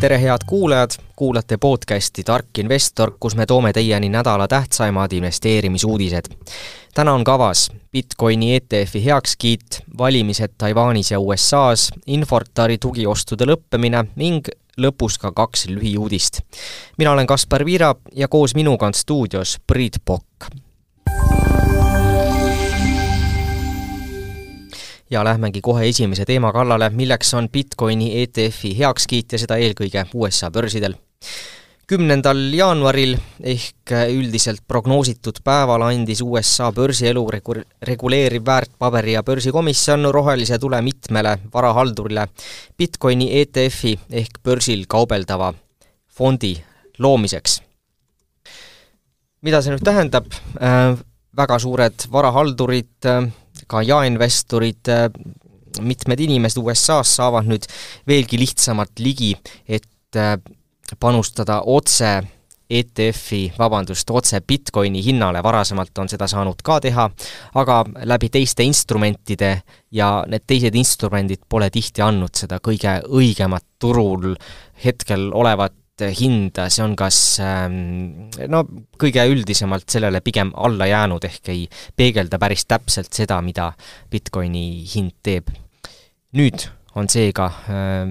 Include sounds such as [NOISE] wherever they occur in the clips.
tere, head kuulajad, kuulate podcasti Tark investor, kus me toome teieni nädala tähtsaimad investeerimisuudised. täna on kavas Bitcoini ETF-i heakskiit, valimised Taiwanis ja USA-s, Infortari tugiostude lõppemine ning lõpus ka kaks lühiuudist. mina olen Kaspar Viira ja koos minuga on stuudios Priit Pokk ja lähmegi kohe esimese teema kallale, milleks on Bitcoini ETF-i heakskiit ja seda eelkõige USA börsidel. kümnendal jaanuaril ehk üldiselt prognoositud päeval andis USA börsielu regu-, reguleeriv väärtpaberi- ja börsikomisjon rohelise tule mitmele varahaldurile Bitcoini ETF-i ehk börsil kaubeldava fondi loomiseks. mida see nüüd tähendab äh,, väga suured varahaldurid äh, ka jaeinvestorid, äh, mitmed inimesed USA-s saavad nüüd veelgi lihtsamalt ligi, et äh, panustada otse ETF-i, vabandust, otse Bitcoini hinnale, varasemalt on seda saanud ka teha, aga läbi teiste instrumentide ja need teised instrumendid pole tihti andnud seda kõige õigemat turul hetkel olevat hinda, see on kas ähm, no kõige üldisemalt sellele pigem alla jäänud, ehk ei peegelda päris täpselt seda, mida Bitcoini hind teeb. nüüd on seega äh,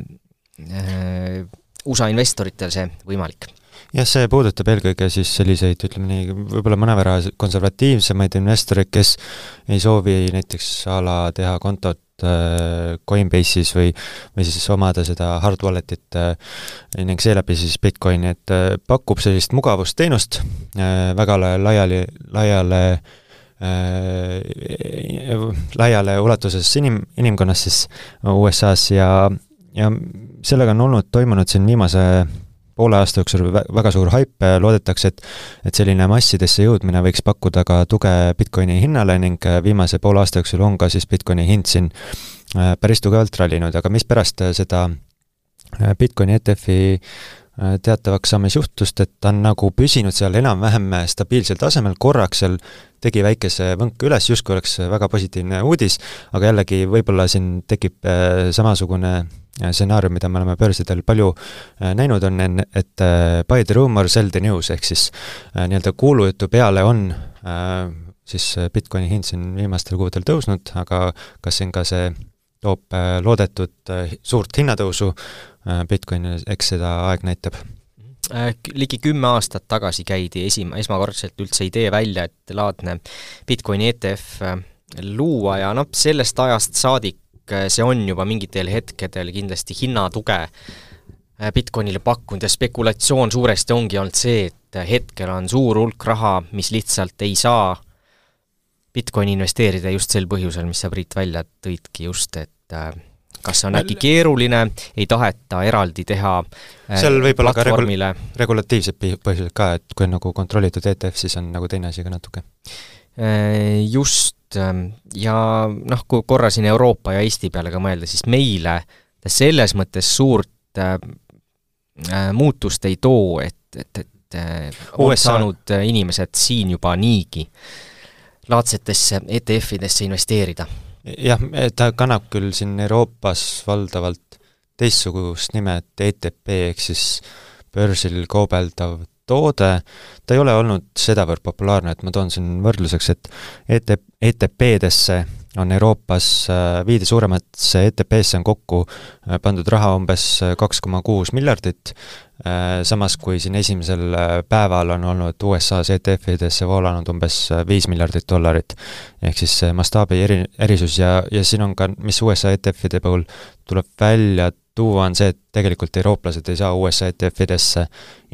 äh, USA investoritel see võimalik jah, see puudutab eelkõige siis selliseid, ütleme nii, võib-olla mõnevõrra konservatiivsemaid investoreid, kes ei soovi näiteks a la teha kontot Äh, Coinbase'is või, või siis omada seda hard wallet'it äh, ning seeläbi siis Bitcoini, et äh, pakub sellist mugavusteenust väga laiali, laiale laiale ulatuses inim, inimkonnas siis USA-s ja, ja sellega on olnud, toimunud siin viimase poole aasta jooksul väga suur haip, loodetakse, et et selline massidesse jõudmine võiks pakkuda ka tuge Bitcoini hinnale ning viimase poole aasta jooksul on ka siis Bitcoini hind siin äh, päris tugevalt rallinud, aga mispärast seda äh, Bitcoini ETF-i äh, teatavaks saamise juhtust, et ta on nagu püsinud seal enam-vähem stabiilsel tasemel, korraks seal tegi väikese võnke üles, justkui oleks väga positiivne uudis, aga jällegi võib-olla siin tekib samasugune stsenaarium, mida me oleme börsidel palju äh, näinud, on, et äh, buy the rumor, sell the news, ehk siis äh, nii-öelda kuulujutu peale on siis Bitcoini hind siin viimastel kuudel tõusnud, aga kas siin ka see toob loodetud suurt hinnatõusu Bitcoinile, eks seda aeg näitab. Ligi kümme aastat tagasi käidi esim-, esmakordselt üldse idee välja, et laadne Bitcoini ETF luua ja noh, sellest ajast saadik see on juba mingitel hetkedel kindlasti hinnatuge eh, Bitcoinile pakkunud ja spekulatsioon suuresti ongi olnud see, et hetkel on suur hulk raha, mis lihtsalt ei saa Bitcoini investeerida just sel põhjusel, mis sa, Priit, välja tõidki just, et kas on äkki keeruline, ei taheta eraldi teha seal võib olla ka regul-, regulatiivsed põhjused ka, et kui on nagu kontrollitud ETF, siis on nagu teine asi ka natuke. Just, Ähm, ja noh, kui korra siin Euroopa ja Eesti peale ka mõelda, siis meile ta selles mõttes suurt äh, äh, muutust ei too, et, et, et äh, USA. saanud äh, inimesed siin juba niigi laadsetesse ETF-idesse investeerida. jah, ta kannab küll siin Euroopas valdavalt teistsugust nime, et ETP ehk siis börsil kaubeldav toode, ta ei ole olnud sedavõrd populaarne, et ma toon siin võrdluseks, et ET-, ETP-desse on Euroopas äh, viide suuremasse ETP-sse on kokku äh, pandud raha umbes äh, kaks koma kuus miljardit, samas kui siin esimesel päeval on olnud USA-s ETF-idesse voolanud umbes viis miljardit dollarit. ehk siis mastaabi eri, erisus ja, ja siin on ka, mis USA ETF-ide puhul tuleb välja tuua, on see, et tegelikult eurooplased ei saa USA ETF-idesse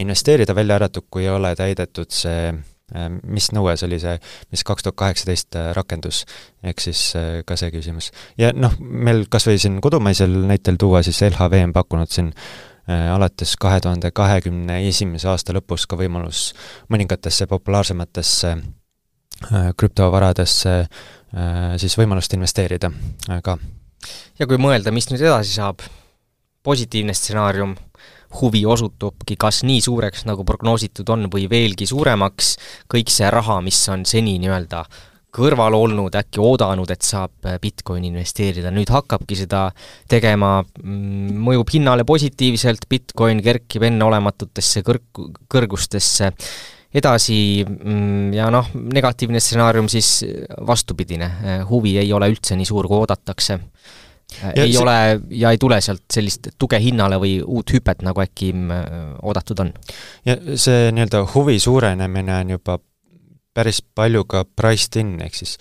investeerida, välja arvatud, kui ei ole täidetud see äh, mis nõue see oli see, mis kaks tuhat kaheksateist äh, rakendus, ehk siis äh, ka see küsimus. ja noh, meil kas või siin kodumaisel näitel tuua, siis LHV on pakkunud siin alates kahe tuhande kahekümne esimese aasta lõpus ka võimalus mõningatesse populaarsematesse krüptovaradesse siis võimalust investeerida ka. ja kui mõelda, mis nüüd edasi saab, positiivne stsenaarium, huvi osutubki kas nii suureks, nagu prognoositud on, või veelgi suuremaks, kõik see raha, mis on seni nii-öelda kõrval olnud, äkki oodanud, et saab Bitcoini investeerida, nüüd hakkabki seda tegema, mm, mõjub hinnale positiivselt, Bitcoin kerkib enneolematutesse kõrg-, kõrgustesse, edasi mm, ja noh, negatiivne stsenaarium siis vastupidine, huvi ei ole üldse nii suur, kui oodatakse. Ei see... ole ja ei tule sealt sellist tuge hinnale või uut hüpet, nagu äkki mm, oodatud on. ja see nii-öelda huvi suurenemine on juba päris palju ka priced in, ehk siis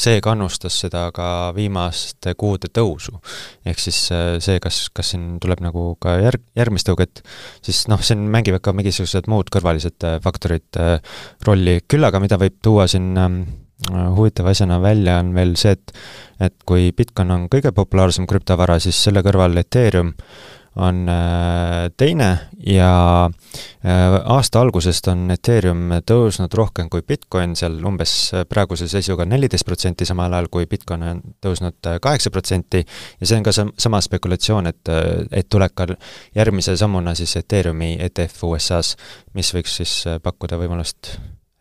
see kannustas seda ka viimaste kuude tõusu. ehk siis äh, see, kas, kas siin tuleb nagu ka järg, järgmist tõuget, siis noh, siin mängivad ka mingisugused muud kõrvalised äh, faktorid äh, rolli, küll aga mida võib tuua siin ähm, huvitava asjana välja, on veel see, et et kui Bitcoin on kõige populaarsem krüptovara, siis selle kõrval Ethereum on äh, teine ja äh, aasta algusest on Ethereum tõusnud rohkem kui Bitcoin, seal umbes äh, praeguse seisuga neliteist protsenti, samal ajal kui Bitcoin on tõusnud kaheksa protsenti. Ja see on ka sama spekulatsioon, et, et tuleb ka järgmise sammuna siis Ethereumi ETF USA-s, mis võiks siis pakkuda võimalust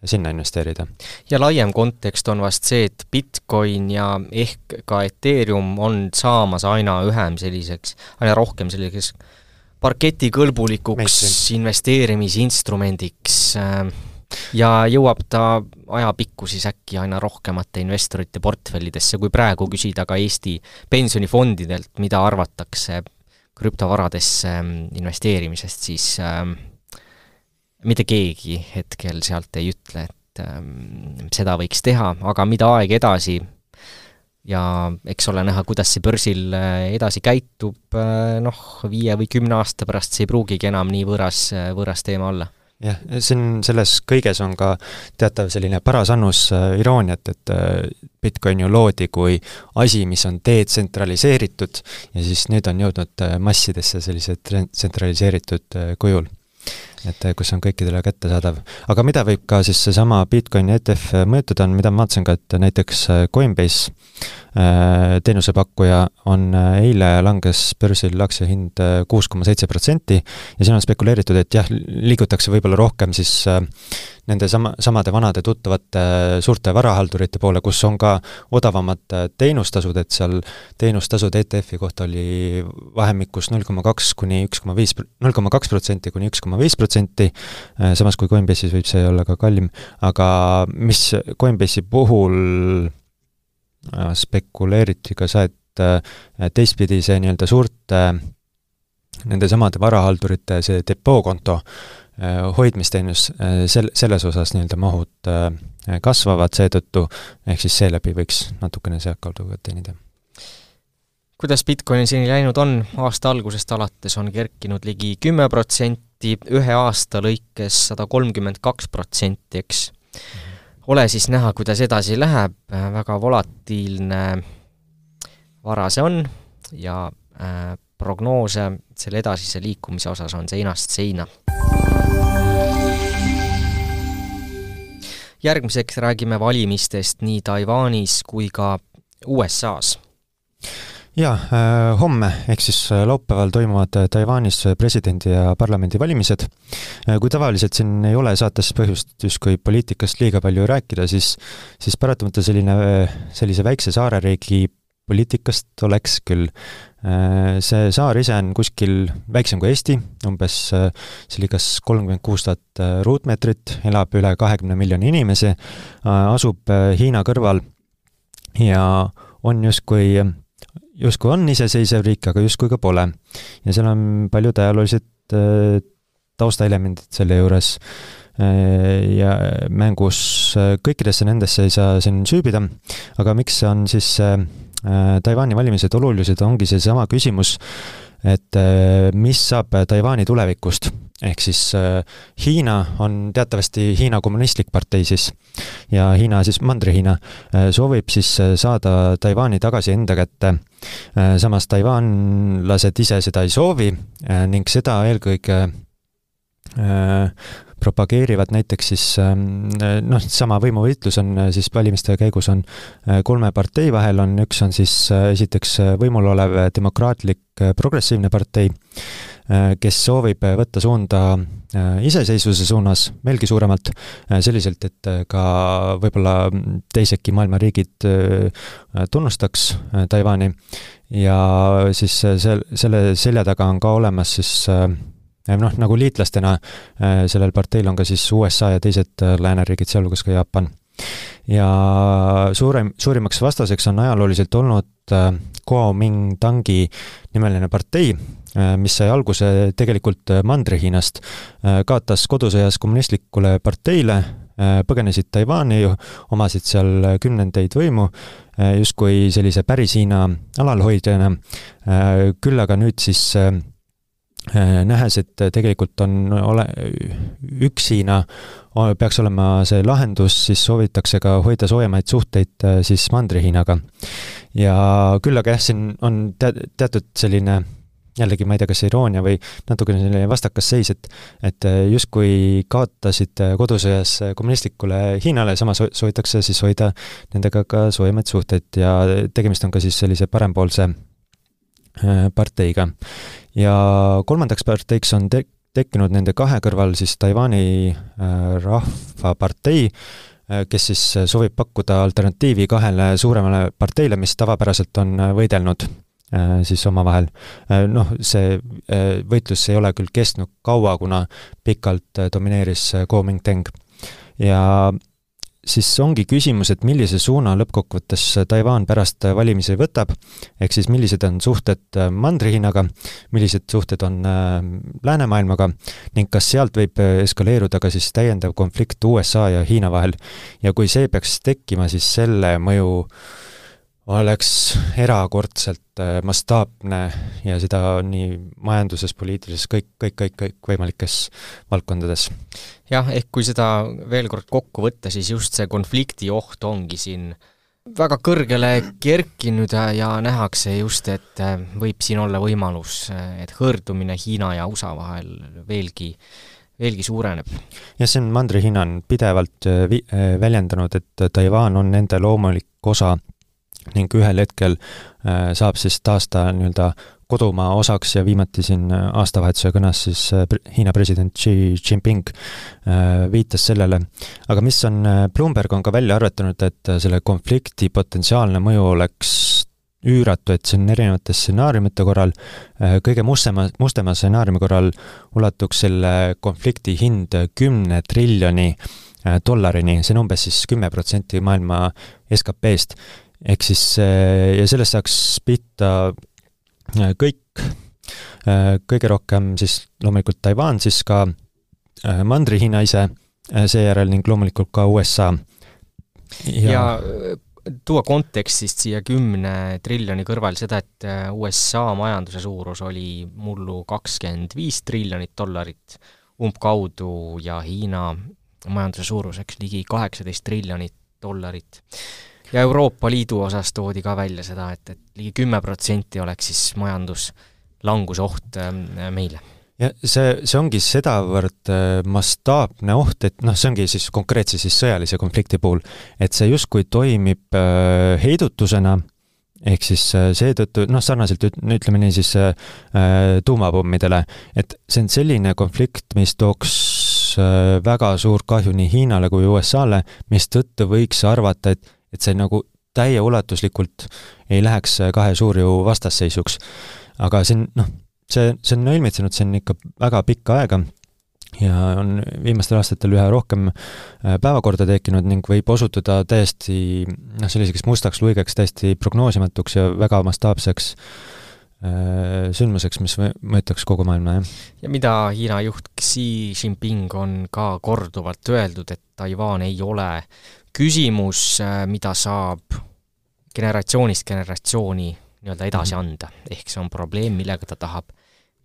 sinna investeerida. ja laiem kontekst on vast see, et Bitcoin ja ehk ka Ethereum on saamas aina ühem selliseks, aina rohkem selliseks parketikõlbulikuks investeerimisinstrumendiks ja jõuab ta ajapikku siis äkki aina rohkemate investorite portfellidesse, kui praegu küsida ka Eesti pensionifondidelt, mida arvatakse krüptovaradesse ähm, investeerimisest, siis äh, mitte keegi hetkel sealt ei ütle, et ähm, seda võiks teha, aga mida aeg edasi ja eks ole näha, kuidas see börsil äh, edasi käitub äh,, noh, viie või kümne aasta pärast see ei pruugigi enam nii võõras, äh, võõras teema olla. Jah, siin selles kõiges on ka teatav selline paras annus irooniat, et Bitcoin ju loodi kui asi, mis on detsentraliseeritud ja siis nüüd on jõudnud massidesse sellise tsentraliseeritud kujul et eh, kus on kõikidele kättesaadav. aga mida võib ka siis seesama Bitcoini ETF mõjutada, on, mida ma vaatasin ka, et näiteks eh, Coinbase Äh, teenusepakkuja on eile langes börsil aktsiahind kuus koma seitse protsenti ja siin on spekuleeritud, et jah, liigutakse võib-olla rohkem siis nende sama, samade vanade tuttavate suurte varahaldurite poole, kus on ka odavamad teenustasud, et seal teenustasud ETF-i kohta oli vahemikus null koma kaks kuni üks koma viis, null koma kaks protsenti kuni üks koma viis protsenti, samas kui Coinbase'is võib see olla ka kallim, aga mis Coinbase'i puhul Äh, spekuleeriti ka see, et äh, teistpidi see nii-öelda suurte nendesamade varahaldurite see depookonto äh, hoidmisteenus, sel-, selles osas nii-öelda mahud kasvavad seetõttu, ehk siis seeläbi võiks natukene sealtkaudu ka teenida. kuidas Bitcoinil seni läinud on, aasta algusest alates on kerkinud ligi kümme protsenti, ühe aasta lõikes sada kolmkümmend kaks protsenti, eks. Ole siis näha, kuidas edasi läheb, väga volatiilne vara see on ja äh, prognoose selle edasise liikumise osas on seinast seina. järgmiseks räägime valimistest nii Taiwanis kui ka USA-s jaa, äh, homme ehk siis äh, laupäeval toimuvad äh, Taiwanis presidendi- ja parlamendivalimised. kui tavaliselt siin ei ole saates põhjust justkui poliitikast liiga palju rääkida, siis, siis paratamatult selline, sellise väikse saareriigi poliitikast oleks küll. See saar ise on kuskil väiksem kui Eesti, umbes see oli kas kolmkümmend kuus tuhat ruutmeetrit, elab üle kahekümne miljoni inimese, asub Hiina kõrval ja on justkui justkui on iseseisev riik, aga justkui ka pole. ja seal on paljud ajaloolised äh, taustaelemendid selle juures. Äh, ja mängus äh, kõikidesse nendesse ei saa siin süübida, aga miks on siis Taiwan'i valimised olulised, ongi seesama küsimus, et mis saab Taiwan'i tulevikust ehk siis äh, Hiina on teatavasti Hiina kommunistlik partei siis ja Hiina siis Mandri-Hiina äh, soovib siis äh, saada Taiwan'i tagasi enda kätte. samas taiwanlased ise seda ei soovi ning seda eelkõige propageerivad näiteks siis noh, sama võimuvõitlus on siis valimiste käigus on kolme partei vahel, on üks on siis esiteks võimul olev demokraatlik progressiivne partei, Äh, kes soovib võtta suunda iseseisvuse suunas veelgi suuremalt, selliselt, et ka võib-olla teisedki maailma riigid tunnustaks Taiwan'i. Ja siis sel-, selle selja taga on ka olemas siis noh, nagu liitlastena sellel parteil on ka siis USA ja teised lääneriigid, sealhulgas ka Jaapan. Ja suurem, suurimaks vastaseks on ajalooliselt olnud äh, Kuomintangi nimeline partei, äh, mis sai alguse tegelikult äh, Mandri-Hiinast, kaotas kodusõjas kommunistlikule parteile, põgenesid Taiwan'i, omasid seal kümnendeid võimu, justkui sellise päris Hiina alalhoidjana, küll aga nüüd siis nähes, et tegelikult on ole, üks Hiina peaks olema see lahendus, siis soovitakse ka hoida soojemaid suhteid äh, siis Mandri-Hiinaga. ja küll aga jah, siin on te-, teatud selline jällegi ma ei tea, kas iroonia või natukene selline vastakas seis, et et äh, justkui kaotasid äh, kodusõjas kommunistlikule Hiinale, samas soovitakse siis hoida nendega ka soojemaid suhteid ja tegemist on ka siis sellise parempoolse parteiga. ja kolmandaks parteiks on te-, tekkinud nende kahe kõrval siis Taiwan'i äh, Rahvapartei, äh, kes siis soovib pakkuda alternatiivi kahele suuremale parteile, mis tavapäraselt on äh, võidelnud siis omavahel. Noh, see võitlus ei ole küll kestnud kaua, kuna pikalt domineeris Kuomintang. ja siis ongi küsimus, et millise suuna lõppkokkuvõttes Taiwan pärast valimisi võtab, ehk siis millised on suhted Mandri-Hiinaga, millised suhted on äh, läänemaailmaga ning kas sealt võib eskaleeruda ka siis täiendav konflikt USA ja Hiina vahel. ja kui see peaks tekkima, siis selle mõju oleks erakordselt äh, mastaapne ja seda nii majanduses, poliitilises, kõik, kõik, kõik, kõik võimalikes valdkondades jah, ehk kui seda veel kord kokku võtta, siis just see konflikti oht ongi siin väga kõrgele kerkinud ja nähakse just, et äh, võib siin olla võimalus, äh, et hõõrdumine Hiina ja USA vahel veelgi, veelgi suureneb. jah, see on Mandri-Hiina on pidevalt vi-, väljendanud, et Taiwan on nende loomulik osa ning ühel hetkel saab siis taasta nii-öelda kodumaa osaks ja viimati siin äh, aastavahetuse kõnes siis äh, Hiina president Xi Jinping äh, viitas sellele. aga mis on, Bloomberg on ka välja arvatanud, et selle konflikti potentsiaalne mõju oleks üüratu, et siin erinevate stsenaariumite korral, kõige mustema, mustema stsenaariumi korral ulatuks selle konflikti hind kümne triljoni dollarini, see on umbes siis kümme protsenti maailma SKP-st. Ehk siis, ja sellest saaks pihta kõik, äh, kõige rohkem siis loomulikult Taiwan, siis ka Mandri-Hiina ise seejärel ning loomulikult ka USA. ja, ja tuua kontekstist siia kümne triljoni kõrval seda, et USA majanduse suurus oli mullu kakskümmend viis triljonit dollarit umbkaudu ja Hiina majanduse suuruseks ligi kaheksateist triljonit dollarit ja Euroopa Liidu osas toodi ka välja seda, et, et ligi kümme protsenti oleks siis majanduslanguse oht ähm, meile. Ja see, see ongi sedavõrd äh, mastaapne oht, et noh, see ongi siis konkreetse siis sõjalise konflikti puhul, et see justkui toimib äh, heidutusena, ehk siis äh, seetõttu noh, sarnaselt ütleme nii siis tuumapommidele, et see on selline konflikt, mis tooks väga suurt kahju nii Hiinale kui USA-le, mistõttu võiks arvata, et et see nagu täieulatuslikult ei läheks kahe suurjõu vastasseisuks. aga siin noh, see, see on õilmitsenud siin ikka väga pikka aega ja on viimastel aastatel üha rohkem äh, päevakorda tekkinud ning võib osutuda täiesti noh, selliseks mustaks luigeks, täiesti prognoosimatuks ja väga mastaapseks äh, sündmuseks, mis mõjutaks kogu maailma, jah. ja mida Hiina juht Xi Jinping on ka korduvalt öeldud, et Taiwan ei ole küsimus, äh, mida saab generatsioonist generatsiooni nii-öelda edasi mhm. anda, ehk see on probleem, millega ta tahab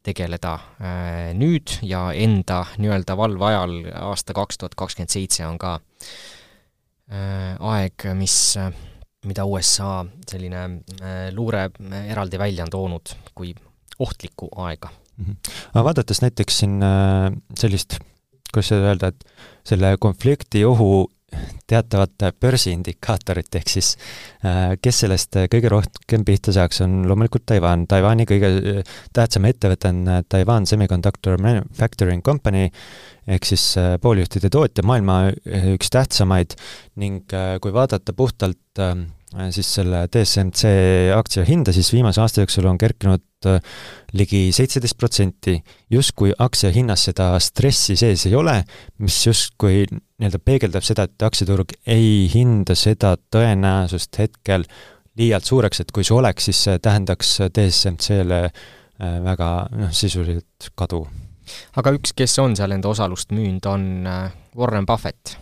tegeleda äh, nüüd ja enda nii-öelda valve ajal, aasta kaks tuhat kakskümmend seitse on ka äh, aeg, mis, mida USA selline luure eraldi välja on toonud kui ohtlikku aega mm. -hmm. aga vaadates näiteks siin sellist, kuidas seda öelda, et selle konflikti ohu teatavat börsiindikaatorit, ehk siis kes sellest kõige rohkem pihta saaks, on loomulikult Taiwan. Taiwan'i kõige tähtsam ettevõte on Taiwan Semiconductor Manufacturing Company, ehk siis pooljuhtide tootja, maailma üks tähtsamaid ning kui vaadata puhtalt Äh, siis selle DSMC aktsia hinda, siis viimase aasta jooksul on kerkinud äh, ligi seitseteist protsenti. justkui aktsia hinnas seda stressi sees ei ole, mis justkui nii-öelda peegeldab seda, et aktsiaturg ei hinda seda tõenäosust hetkel liialt suureks, et kui see oleks, siis see tähendaks DSMC-le äh, väga noh, sisuliselt kadu. aga üks, kes on seal enda osalust müünud, on Warren Buffett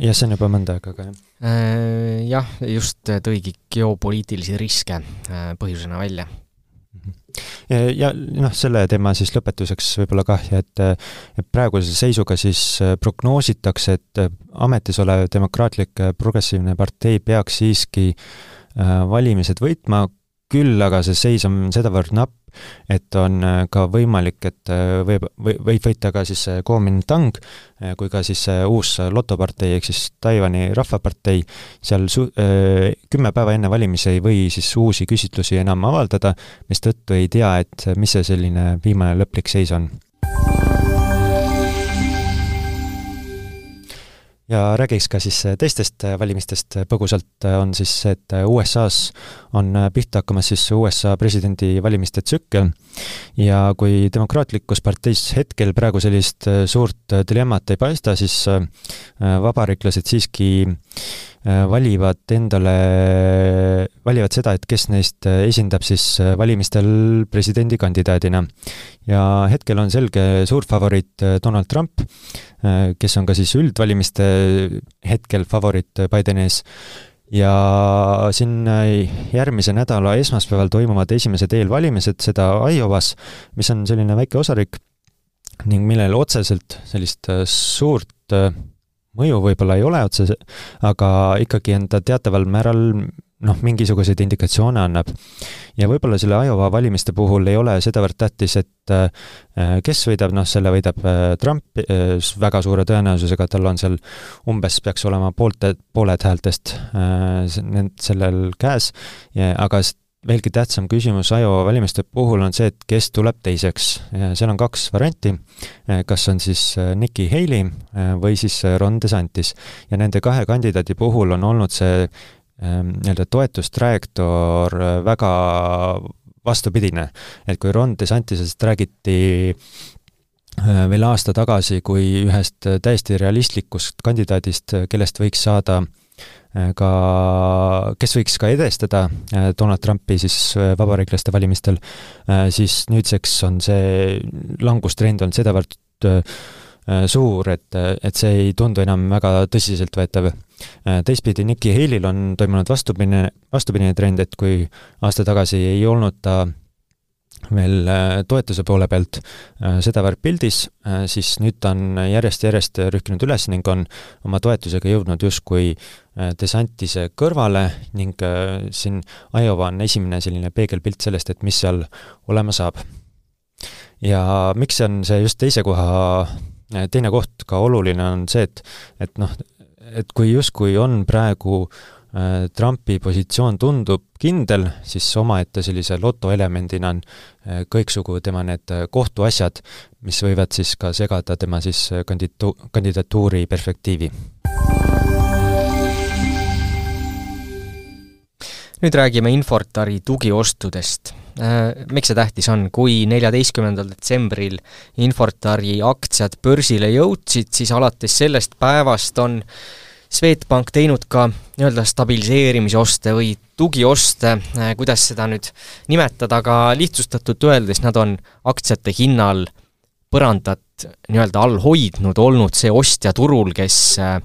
jah, see on juba mõnda aega ka, jah. Äh, jah, just tõigi geopoliitilisi riske äh, põhjusena välja. ja noh, selle teema siis lõpetuseks võib-olla kah, et et praeguse seisuga siis äh, prognoositakse, et ametis olev Demokraatlik Progressiivne Partei peaks siiski valimised võitma, küll aga see seis on sedavõrd napp, et on äh, ka võimalik, et äh, võib, võib võita ka siis Kuomintang äh, kui ka siis uus lotopartei ehk siis Taiwan'i Rahvapartei, seal su-, kümme päeva enne valimisi ei või siis uusi küsitlusi enam avaldada, mistõttu ei tea, et mis see selline viimane lõplik seis on ja räägiks ka siis teistest valimistest. Põgusalt, on siis see, et USA-s on pihta hakkamas siis USA presidendivalimiste tsükkel. Ja kui demokraatlikus parteis hetkel praegu sellist suurt dilemmat ei paista, siis vabariiklased siiski Äh, valivad endale, valivad seda, et kes neist äh, esindab siis äh, valimistel presidendikandidaadina. ja hetkel on selge suur favoriit Donald Trump, kes on ka siis üldvalimiste hetkel favoriit Bideni ees ja siin järgmise nädala esmaspäeval toimuvad esimesed eelvalimised, seda Iowas, mis on selline väike osariik ning millel otseselt sellist suurt mõju võib-olla ei ole otsese, aga ikkagi on ta teataval määral noh, mingisuguseid indikatsioone annab. ja võib-olla selle Iowa valimiste puhul ei ole sedavõrd tähtis, et äh, kes võidab, noh, selle võidab äh, Trump äh, väga suure tõenäosusega, tal on seal umbes, peaks olema poolte, pooled häältest sellel käes, aga veelgi tähtsam küsimus Iowa valimiste puhul on see, et kes tuleb teiseks. seal on kaks varianti, kas on siis äh, Nikki Haley äh, või siis äh, Ron DeSantis. ja nende kahe kandidaadi puhul on olnud see ähm, nii-öelda toetustrajektoor väga vastupidine. et kui Ron DeSantisest räägiti veel aasta tagasi kui ühest täiesti realistlikust kandidaadist, kellest võiks saada äh, ka, kes võiks ka edestada äh, Donald Trumpi siis äh, vabariiklaste valimistel, siis nüüdseks on see langustrend olnud sedavõrd suur, et, et see ei tundu enam väga tõsiseltvõetav. teistpidi Nikki Haley'l on toimunud vastupidine, vastupidine trend, et kui aasta tagasi ei olnud ta veel äh, toetuse poole pealt äh, sedavõrd pildis, äh, siis nüüd ta on järjest-järjest rühkinud üles ning on oma toetusega jõudnud justkui DeSantise kõrvale ning siin Iowa on esimene selline peegelpilt sellest, et mis seal olema saab. ja miks on see just teise koha, teine koht ka oluline, on see, et, et noh, et kui justkui on praegu Äh, Trumpi positsioon tundub kindel, siis omaette sellise lotoelemendina on äh, kõiksugu tema need äh, kohtuasjad, mis võivad siis ka segada tema siis kanditu-, kandidatuuri perspektiivi. nüüd räägime Infortari tugiostudest. Miks see tähtis on, kui neljateistkümnendal detsembril Infortari aktsiad börsile jõudsid, siis alates sellest päevast on äh, Swedbank teinud ka nii-öelda stabiliseerimisoste või tugioste, äh, kuidas seda nüüd nimetada, aga lihtsustatult öeldes nad on aktsiate hinnal põrandat nii-öelda all hoidnud, olnud see ostja turul, kes äh,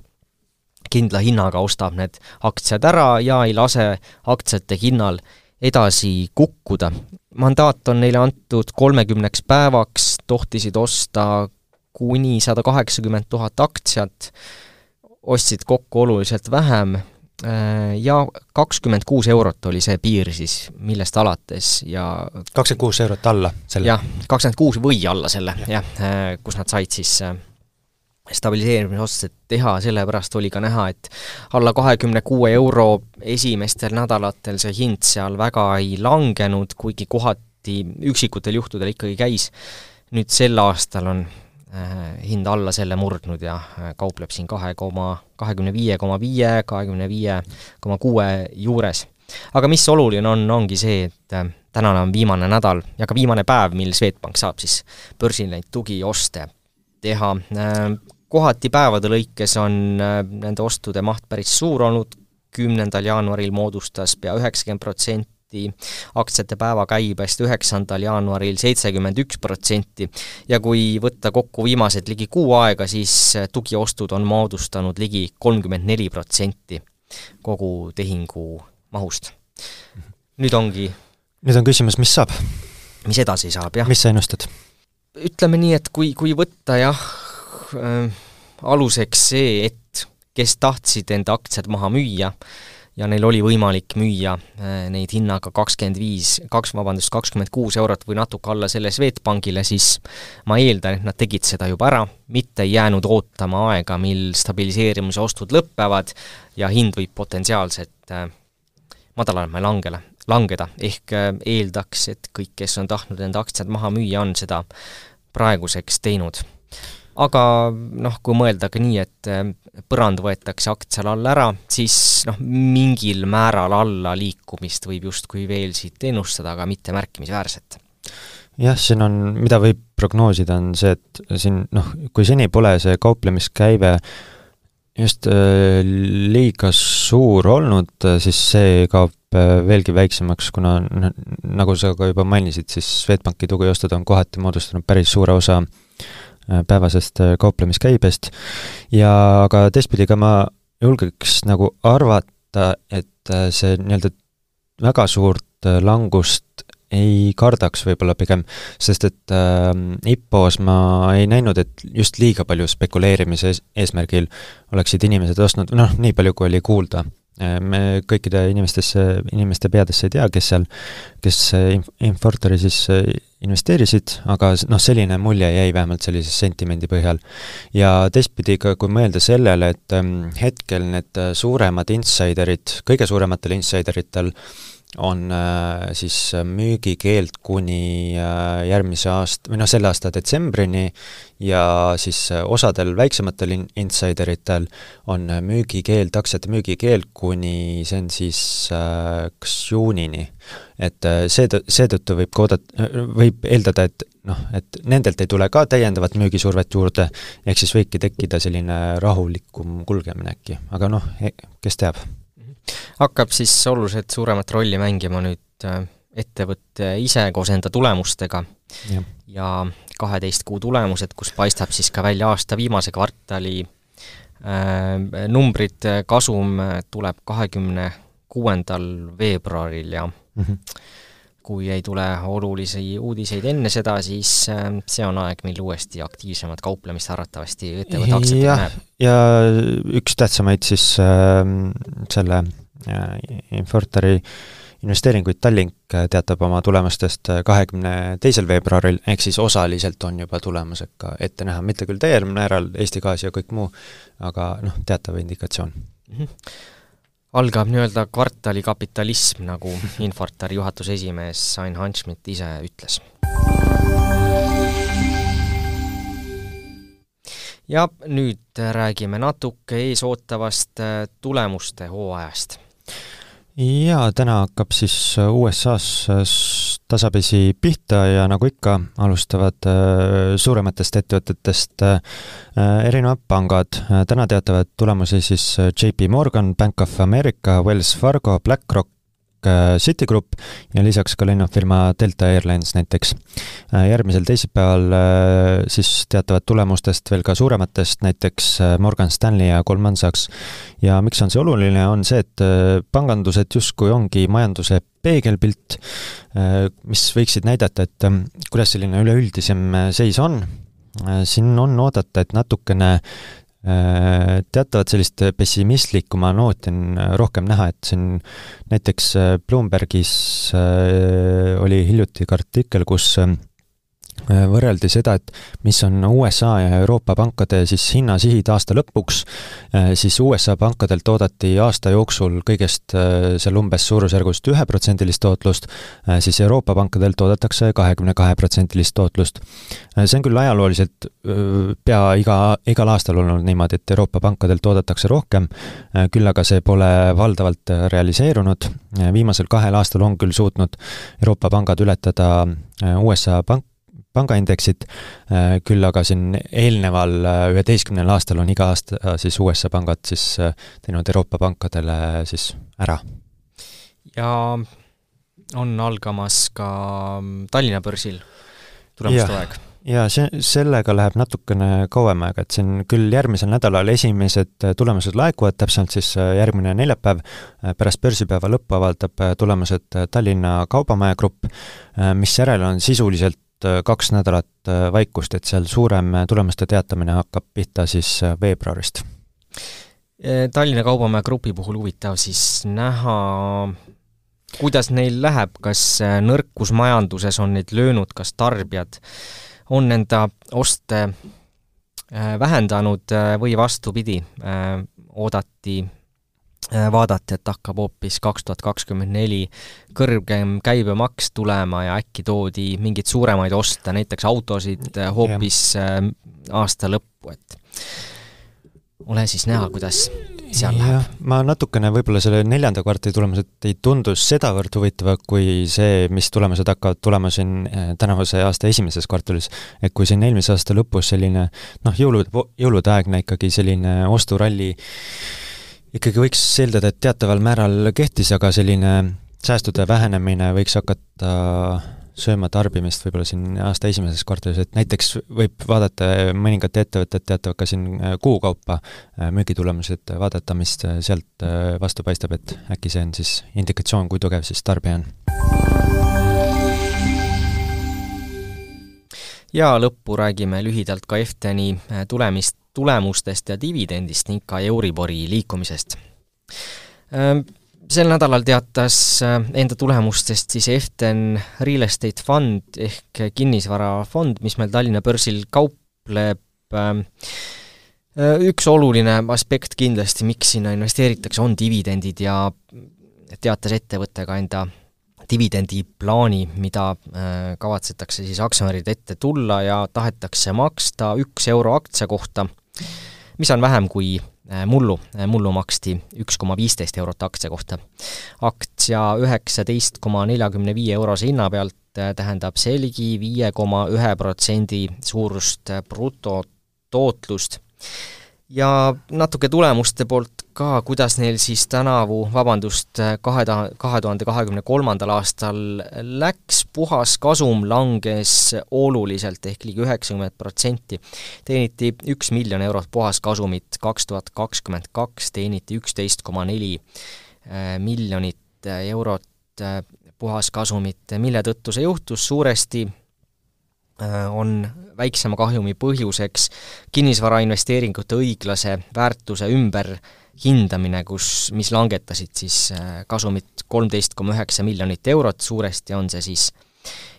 kindla hinnaga ostab need aktsiad ära ja ei lase aktsiate hinnal edasi kukkuda. mandaat on neile antud kolmekümneks päevaks, tohtisid osta kuni sada kaheksakümmend tuhat aktsiat ostsid kokku oluliselt vähem äh, ja kakskümmend kuus eurot oli see piir siis, millest alates ja kakskümmend kuus eurot alla selle? jah, kakskümmend kuus või alla selle, jah, äh, kus nad said siis äh, stabiliseerimisotsused teha, sellepärast oli ka näha, et alla kahekümne kuue euro esimestel nädalatel see hind seal väga ei langenud, kuigi kohati üksikutel juhtudel ikkagi käis. nüüd sel aastal on äh, hind alla selle murdnud ja äh, kaupleb siin kahe koma, kahekümne viie koma viie, kahekümne viie koma kuue juures. aga mis oluline on, ongi see, et äh, tänane on viimane nädal ja ka viimane päev, mil Swedbank saab siis börsil neid tugioste teha kohati päevade lõikes on nende ostude maht päris suur olnud, kümnendal jaanuaril moodustas pea üheksakümmend protsenti aktsiate päevakäibest, üheksandal jaanuaril seitsekümmend üks protsenti ja kui võtta kokku viimased ligi kuu aega, siis tugiostud on moodustanud ligi kolmkümmend neli protsenti kogu tehingu mahust. nüüd ongi nüüd on küsimus, mis saab? mis edasi saab, jah. mis sa ennustad? ütleme nii, et kui, kui võtta jah äh,, aluseks see, et kes tahtsid enda aktsiad maha müüa ja neil oli võimalik müüa äh, neid hinnaga kakskümmend viis, kaks, vabandust, kakskümmend kuus eurot või natuke alla selle Swedbankile, siis ma eeldan, et nad tegid seda juba ära, mitte ei jäänud ootama aega, mil stabiliseerimise ostud lõpevad ja hind võib potentsiaalselt äh, madalamale langele, langeda, ehk äh, eeldaks, et kõik, kes on tahtnud enda aktsiad maha müüa, on seda praeguseks teinud. Aga noh, kui mõelda ka nii, et põrand võetakse aktsial all ära, siis noh, mingil määral alla liikumist võib justkui veel siit ennustada, aga mitte märkimisväärset. jah, siin on, mida võib prognoosida, on see, et siin noh, kui seni pole see kauplemiskäive just äh, liiga suur olnud, siis see kaob äh, veelgi väiksemaks, kuna nagu sa ka juba mainisid, siis Swedbanki tugiostud on kohati moodustanud päris suure osa äh, Äh, päevasest äh, kauplemiskäibest. Ja aga teistpidi ka ma julgeks nagu arvata, et äh, see nii-öelda väga suurt langust ei kardaks võib-olla pigem, sest et äh, IPO-s ma ei näinud, et just liiga palju spekuleerimise eesmärgil oleksid inimesed ostnud, noh, nii palju, kui oli kuulda. Äh, me kõikide inimestesse, inimeste peadesse ei tea, kes seal, kes Infortari siis äh, investeerisid, aga noh, selline mulje jäi vähemalt sellise sentimendi põhjal. ja teistpidi ka, kui mõelda sellele, et ähm, hetkel need äh, suuremad insiderid, kõige suurematel insideritel on äh, siis müügikeeld kuni äh, järgmise aasta, või noh, selle aasta detsembrini ja siis äh, osadel väiksematel in-, insideritel on müügikeeld, aktsiate müügikeeld kuni, see on siis kas juunini. et seetõ-, seetõttu võib ka oodata, võib eeldada, et noh, et nendelt ei tule ka täiendavat müügisurvet juurde, ehk siis võibki tekkida selline rahulikum kulgemine äkki, aga noh, kes teab hakkab siis oluliselt suuremat rolli mängima nüüd äh, ettevõte ise koos enda tulemustega ja, ja kaheteist kuu tulemused, kus paistab siis ka välja aasta viimase kvartali äh, numbrid, kasum tuleb kahekümne kuuendal veebruaril ja mm -hmm. Kui ei tule olulisi uudiseid enne seda, siis äh, see on aeg, mil uuesti aktiivsemat kauplemist arvatavasti ettevõtte aktsiatega näeb. ja üks tähtsamaid siis äh, selle Infortari investeeringuid Tallink teatab oma tulemustest kahekümne teisel veebruaril, ehk siis osaliselt on juba tulemused ka ette näha, mitte küll täiel määral, Eesti Gaas ja kõik muu, aga noh, teatav indikatsioon mm. -hmm. Algab nii-öelda kvartalikapitalism, nagu [LAUGHS] Infortari juhatuse esimees Ain Hanschmidt ise ütles. ja nüüd räägime natuke eesootavast tulemuste hooajast jaa, täna hakkab siis äh, USA-s äh, tasapisi pihta ja nagu ikka, alustavad äh, suurematest ettevõtetest erinevad pangad. täna teatavad tulemusi siis JP Morgan, Bank of America, Wells Fargo, BlackRock, Äh, Citigroup ja lisaks ka lennufirma Delta Airlines näiteks. Äh, järgmisel teisipäeval äh, siis teatavad tulemustest veel ka suurematest, näiteks Morgan Stanley ja Goldman Sachs. ja miks on see oluline, on see, et pangandused justkui ongi majanduse peegelpilt, mis võiksid näidata, et kuidas selline üleüldisem seis on, siin on oodata, et natukene Äh, teatavat sellist pessimistlikuma nooti on äh, rohkem näha, et siin näiteks äh, Bloombergis oli hiljuti ka artikkel, kus Äh, võrreldi seda, et mis on USA ja Euroopa pankade siis hinnasihid aasta lõpuks, äh, siis USA pankadelt oodati aasta jooksul kõigest äh, seal umbes suurusjärgust üheprotsendilist tootlust, siis Euroopa pankadelt oodatakse kahekümne kahe protsendilist tootlust. see on küll ajalooliselt pea iga, igal aastal olnud niimoodi, et Euroopa pankadelt oodatakse rohkem, küll aga see pole valdavalt realiseerunud, viimasel kahel aastal on küll suutnud Euroopa pangad ületada USA pank, pangaindeksit, äh, küll aga siin eelneval äh, üheteistkümnel aastal on iga aasta äh, siis USA pangad siis teinud Euroopa pankadele siis ära. ja on algamas ka mm, Tallinna börsil tulemuste aeg jaa, see, sellega läheb natukene kauem aega, et siin küll järgmisel nädalal esimesed tulemused laekuvad, täpsemalt siis järgmine neljapäev, pärast börsipäeva lõppu avaldab tulemused Tallinna Kaubamaja Grupp, misjärel on sisuliselt Äh, kaks nädalat äh, vaikust, et seal suurem äh, tulemuste teatamine hakkab pihta siis veebruarist. Tallinna Kaubamäe grupi puhul huvitav siis näha, kuidas neil läheb, kas nõrkus majanduses on neid löönud, kas tarbijad on enda oste vähendanud või vastupidi, oodati vaadati, et hakkab hoopis kaks tuhat kakskümmend neli kõrgem käibemaks tulema ja äkki toodi mingeid suuremaid oste, näiteks autosid äh, hoopis ja. Äh, aasta lõppu, et ole siis näha, kuidas seal ja, läheb. ma natukene võib-olla selle neljanda kvartali tulemused ei tundu sedavõrd huvitavad, kui see, mis tulemused hakkavad tulema siin tänavuse aasta esimeses kvartalis. et kui siin eelmise aasta lõpus selline noh, jõulud, jõuludeaegne ikkagi selline osturalli ikkagi võiks eeldada, et teataval määral kehtis, aga selline säästude vähenemine võiks hakata sööma tarbimist võib-olla siin aasta esimeses kvartalis, et näiteks võib vaadata, mõningad ettevõtted teatavad ka siin äh, kuu kaupa äh, müügitulemused, vaadata, mis sealt äh, vastu paistab, et äkki see on siis indikatsioon, kui tugev siis tarbija on. ja lõppu räägime lühidalt ka Efteni tulemist tulemustest ja dividendist ning ka Euribori liikumisest. Sel nädalal teatas enda tulemustest siis Eften Real Estate Fund ehk kinnisvarafond, mis meil Tallinna börsil kaupleb. Üks oluline aspekt kindlasti, miks sinna investeeritakse, on dividendid ja teatas ettevõte ka enda dividendiplaani, mida kavatsetakse siis aktsionäride ette tulla ja tahetakse maksta üks euro aktsia kohta mis on vähem kui äh, mullu, äh, mullu maksti üks koma viisteist eurot aktsia kohta. aktsia üheksateist koma neljakümne viie eurose hinna pealt äh, tähendab see ligi viie koma ühe protsendi suurust brutotootlust ja natuke tulemuste poolt ka, kuidas neil siis tänavu, vabandust, kahe ta-, kahe tuhande kahekümne kolmandal aastal läks, puhaskasum langes oluliselt, ehk ligi üheksakümmend protsenti. teeniti üks miljon eurot puhaskasumit, kaks tuhat kakskümmend kaks teeniti üksteist koma neli äh, miljonit eurot äh, puhaskasumit, mille tõttu see juhtus, suuresti on väiksema kahjumi põhjuseks kinnisvarainvesteeringute õiglase väärtuse ümberhindamine, kus, mis langetasid siis äh, kasumit kolmteist koma üheksa miljonit eurot, suuresti on see siis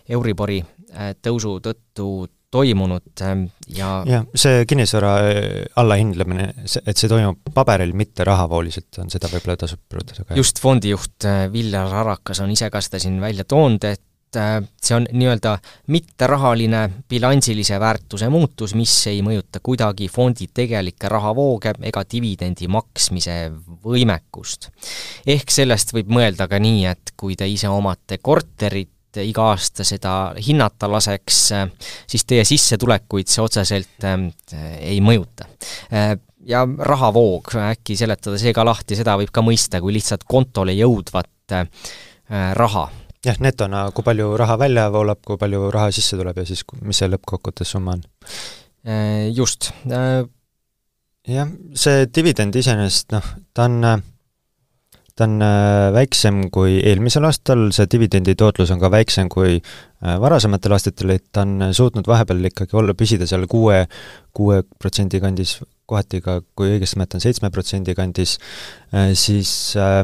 Euribori äh, tõusu tõttu toimunud ja jah, see kinnisvara allahindlemine, et see toimub paberil, mitte rahavooliselt, on seda võib-olla tasub rõhutada ka. just, fondijuht Viljar Arakas on ise ka seda siin välja toonud, et Äh, see on nii-öelda mitterahaline bilansilise väärtuse muutus, mis ei mõjuta kuidagi fondi tegelikke rahavooge ega dividendi maksmise võimekust. ehk sellest võib mõelda ka nii, et kui te ise omate korterit, iga aasta seda hinnata laseks, siis teie sissetulekuid see otseselt äh, ei mõjuta äh, ja rahavoog, äkki seletada see ka lahti, seda võib ka mõista kui lihtsalt kontole jõudvat raha jah, netona, kui palju raha välja voolab, kui palju raha sisse tuleb ja siis mis see lõppkokkuvõttes summa on? Äh, just. Äh, jah, see dividend iseenesest noh, ta on ta on äh, väiksem kui eelmisel aastal, see dividendi tootlus on ka väiksem kui varasematel aastatel, et ta on suutnud vahepeal ikkagi olla, püsida seal kuue, kuue protsendi kandis, kohati ka, kui õigesti mäletan, seitsme protsendi kandis, siis äh,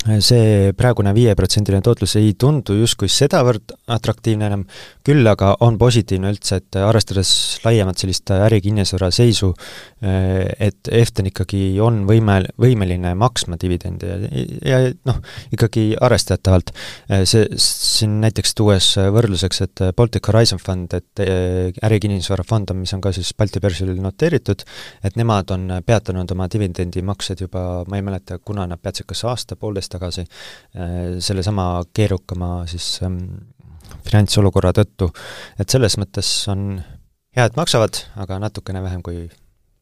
see praegune viieprotsendiline tootlus ei tundu justkui sedavõrd atraktiivne enam, küll aga on positiivne üldse, et arvestades laiemat sellist ärikinnisvara seisu, et Eften ikkagi on võime, võimeline maksma dividende ja, ja noh, ikkagi arvestatavalt. see, siin näiteks tuues võrdluseks, et Baltic Horizon Fund, et ärikinnisvara fond on, mis on ka siis Balti börsil noteeritud, et nemad on peatanud oma dividendimaksed juba, ma ei mäleta, kuna nad peatsid, kas aasta-poolteist tagasi äh, sellesama keerukama siis ähm, finantsolukorra tõttu. et selles mõttes on hea, et maksavad, aga natukene vähem kui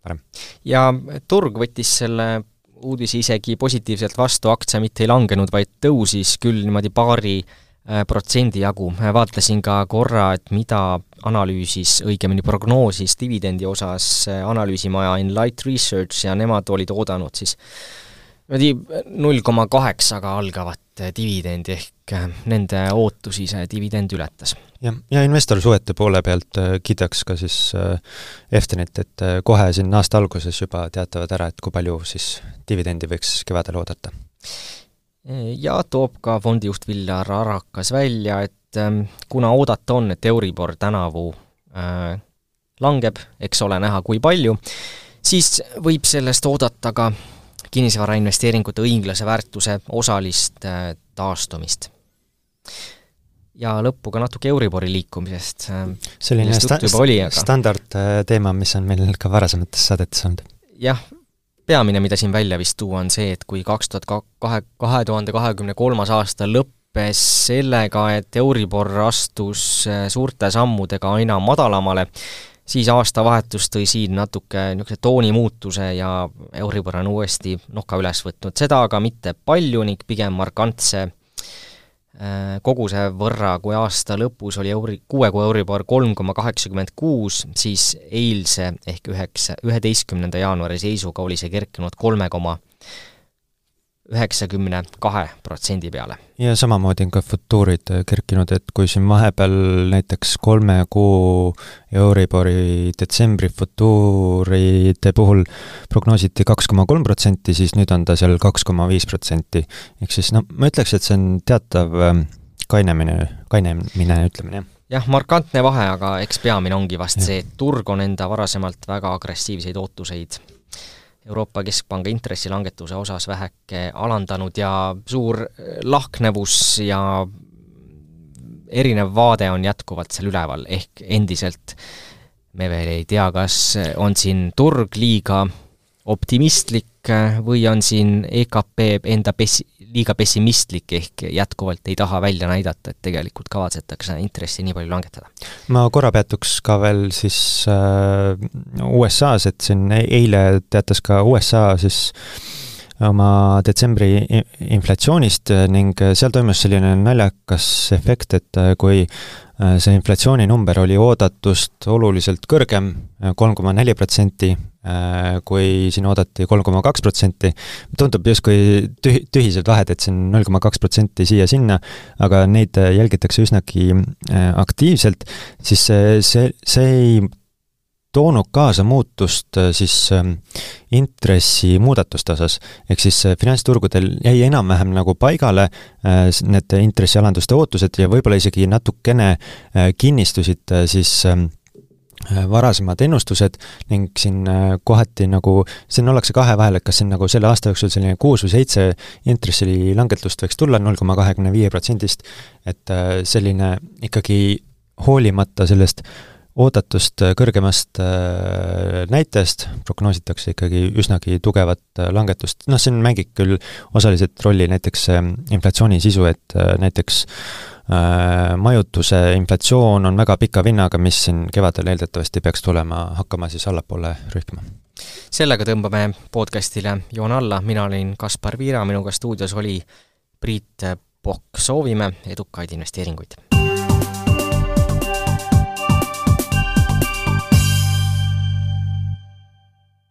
varem. ja turg võttis selle uudise isegi positiivselt vastu, aktsia mitte ei langenud, vaid tõusis küll niimoodi paari äh, protsendi jagu. vaatasin ka korra, et mida analüüsis, õigemini prognoosis dividendi osas äh, analüüsimaja Enlight Research ja nemad olid oodanud siis niimoodi null koma kaheksaga algavat dividendi, ehk äh, nende ootusi see dividend ületas. jah, ja investorsuhete poole pealt äh, kiidaks ka siis äh, Eftenit, et kohe siin aasta alguses juba teatavad ära, et kui palju siis dividendi võiks kevadel oodata. ja toob ka fondijuht Viljar Arakas välja, et ähm, kuna oodata on, et Euribor tänavu äh, langeb, eks ole näha, kui palju, siis võib sellest oodata ka kinnisvarainvesteeringute õiglase väärtuse osalist äh, taastumist. ja lõppu ka natuke Euribori liikumisest. Äh, selline sta-, aga... standardteema, mis on meil ka varasemates saadetes olnud. jah, peamine, mida siin välja vist tuua, on see, et kui kaks tuhat kahe, kahe tuhande kahekümne kolmas aasta lõppes sellega, et Euribor astus äh, suurte sammudega aina madalamale, siis aastavahetus tõi siin natuke niisuguse toonimuutuse ja Euribor on uuesti noka üles võtnud, seda aga mitte palju ning pigem markantse äh, koguse võrra, kui aasta lõpus oli euri, kuue kuu Euribor kolm koma kaheksakümmend kuus, siis eilse ehk üheksa, üheteistkümnenda jaanuari seisuga oli see kerkinud kolme koma üheksakümne kahe protsendi peale. ja samamoodi on ka futuurid kerkinud, et kui siin vahepeal näiteks kolme kuu Euribori detsembri futuuride puhul prognoositi kaks koma kolm protsenti, siis nüüd on ta seal kaks koma viis protsenti. ehk siis noh, ma ütleks, et see on teatav ähm, kainemine, kainemine, ütleme nii jah, markantne vahe, aga eks peamine ongi vast ja. see, et turg on enda varasemalt väga agressiivseid ootuseid Euroopa Keskpanga intressilangetuse osas väheke alandanud ja suur lahknevus ja erinev vaade on jätkuvalt seal üleval, ehk endiselt me veel ei tea, kas on siin turg liiga optimistlik või on siin EKP enda pessi-, liiga pessimistlik, ehk jätkuvalt ei taha välja näidata, et tegelikult kavatsetakse intressi nii palju langetada. ma korra peatuks ka veel siis äh, USA-s, et siin e-, eile teatas ka USA siis oma detsembri inflatsioonist ning seal toimus selline naljakas efekt, et kui äh, see inflatsiooninumber oli oodatust oluliselt kõrgem, kolm koma neli protsenti, Äh, kui siin oodati kolm koma kaks protsenti, tundub justkui tühi, tühised vahed, et siin null koma kaks protsenti siia-sinna, aga neid jälgitakse üsnagi äh, aktiivselt, siis see, see, see ei toonud kaasa muutust äh, siis intressimuudatuste osas. ehk siis finantsturgudel jäi enam-vähem nagu paigale need intressialanduste ootused ja võib-olla isegi natukene kinnistusid siis Äh, varasemad ennustused ning siin äh, kohati nagu, siin ollakse kahe vahel, et kas siin nagu selle aasta jooksul selline kuus või seitse intressilangetust võiks tulla null koma kahekümne viie protsendist, et äh, selline ikkagi hoolimata sellest oodatust kõrgemast näitajast prognoositakse ikkagi üsnagi tugevat langetust, noh, siin mängib küll osaliselt rolli näiteks inflatsiooni sisu, et näiteks Äh, majutuse inflatsioon on väga pika vinnaga, mis siin kevadel eeldatavasti peaks tulema, hakkama siis allapoole rühkima. sellega tõmbame podcastile joone alla, mina olin Kaspar Viira, minuga stuudios oli Priit Pokk, soovime edukaid investeeringuid!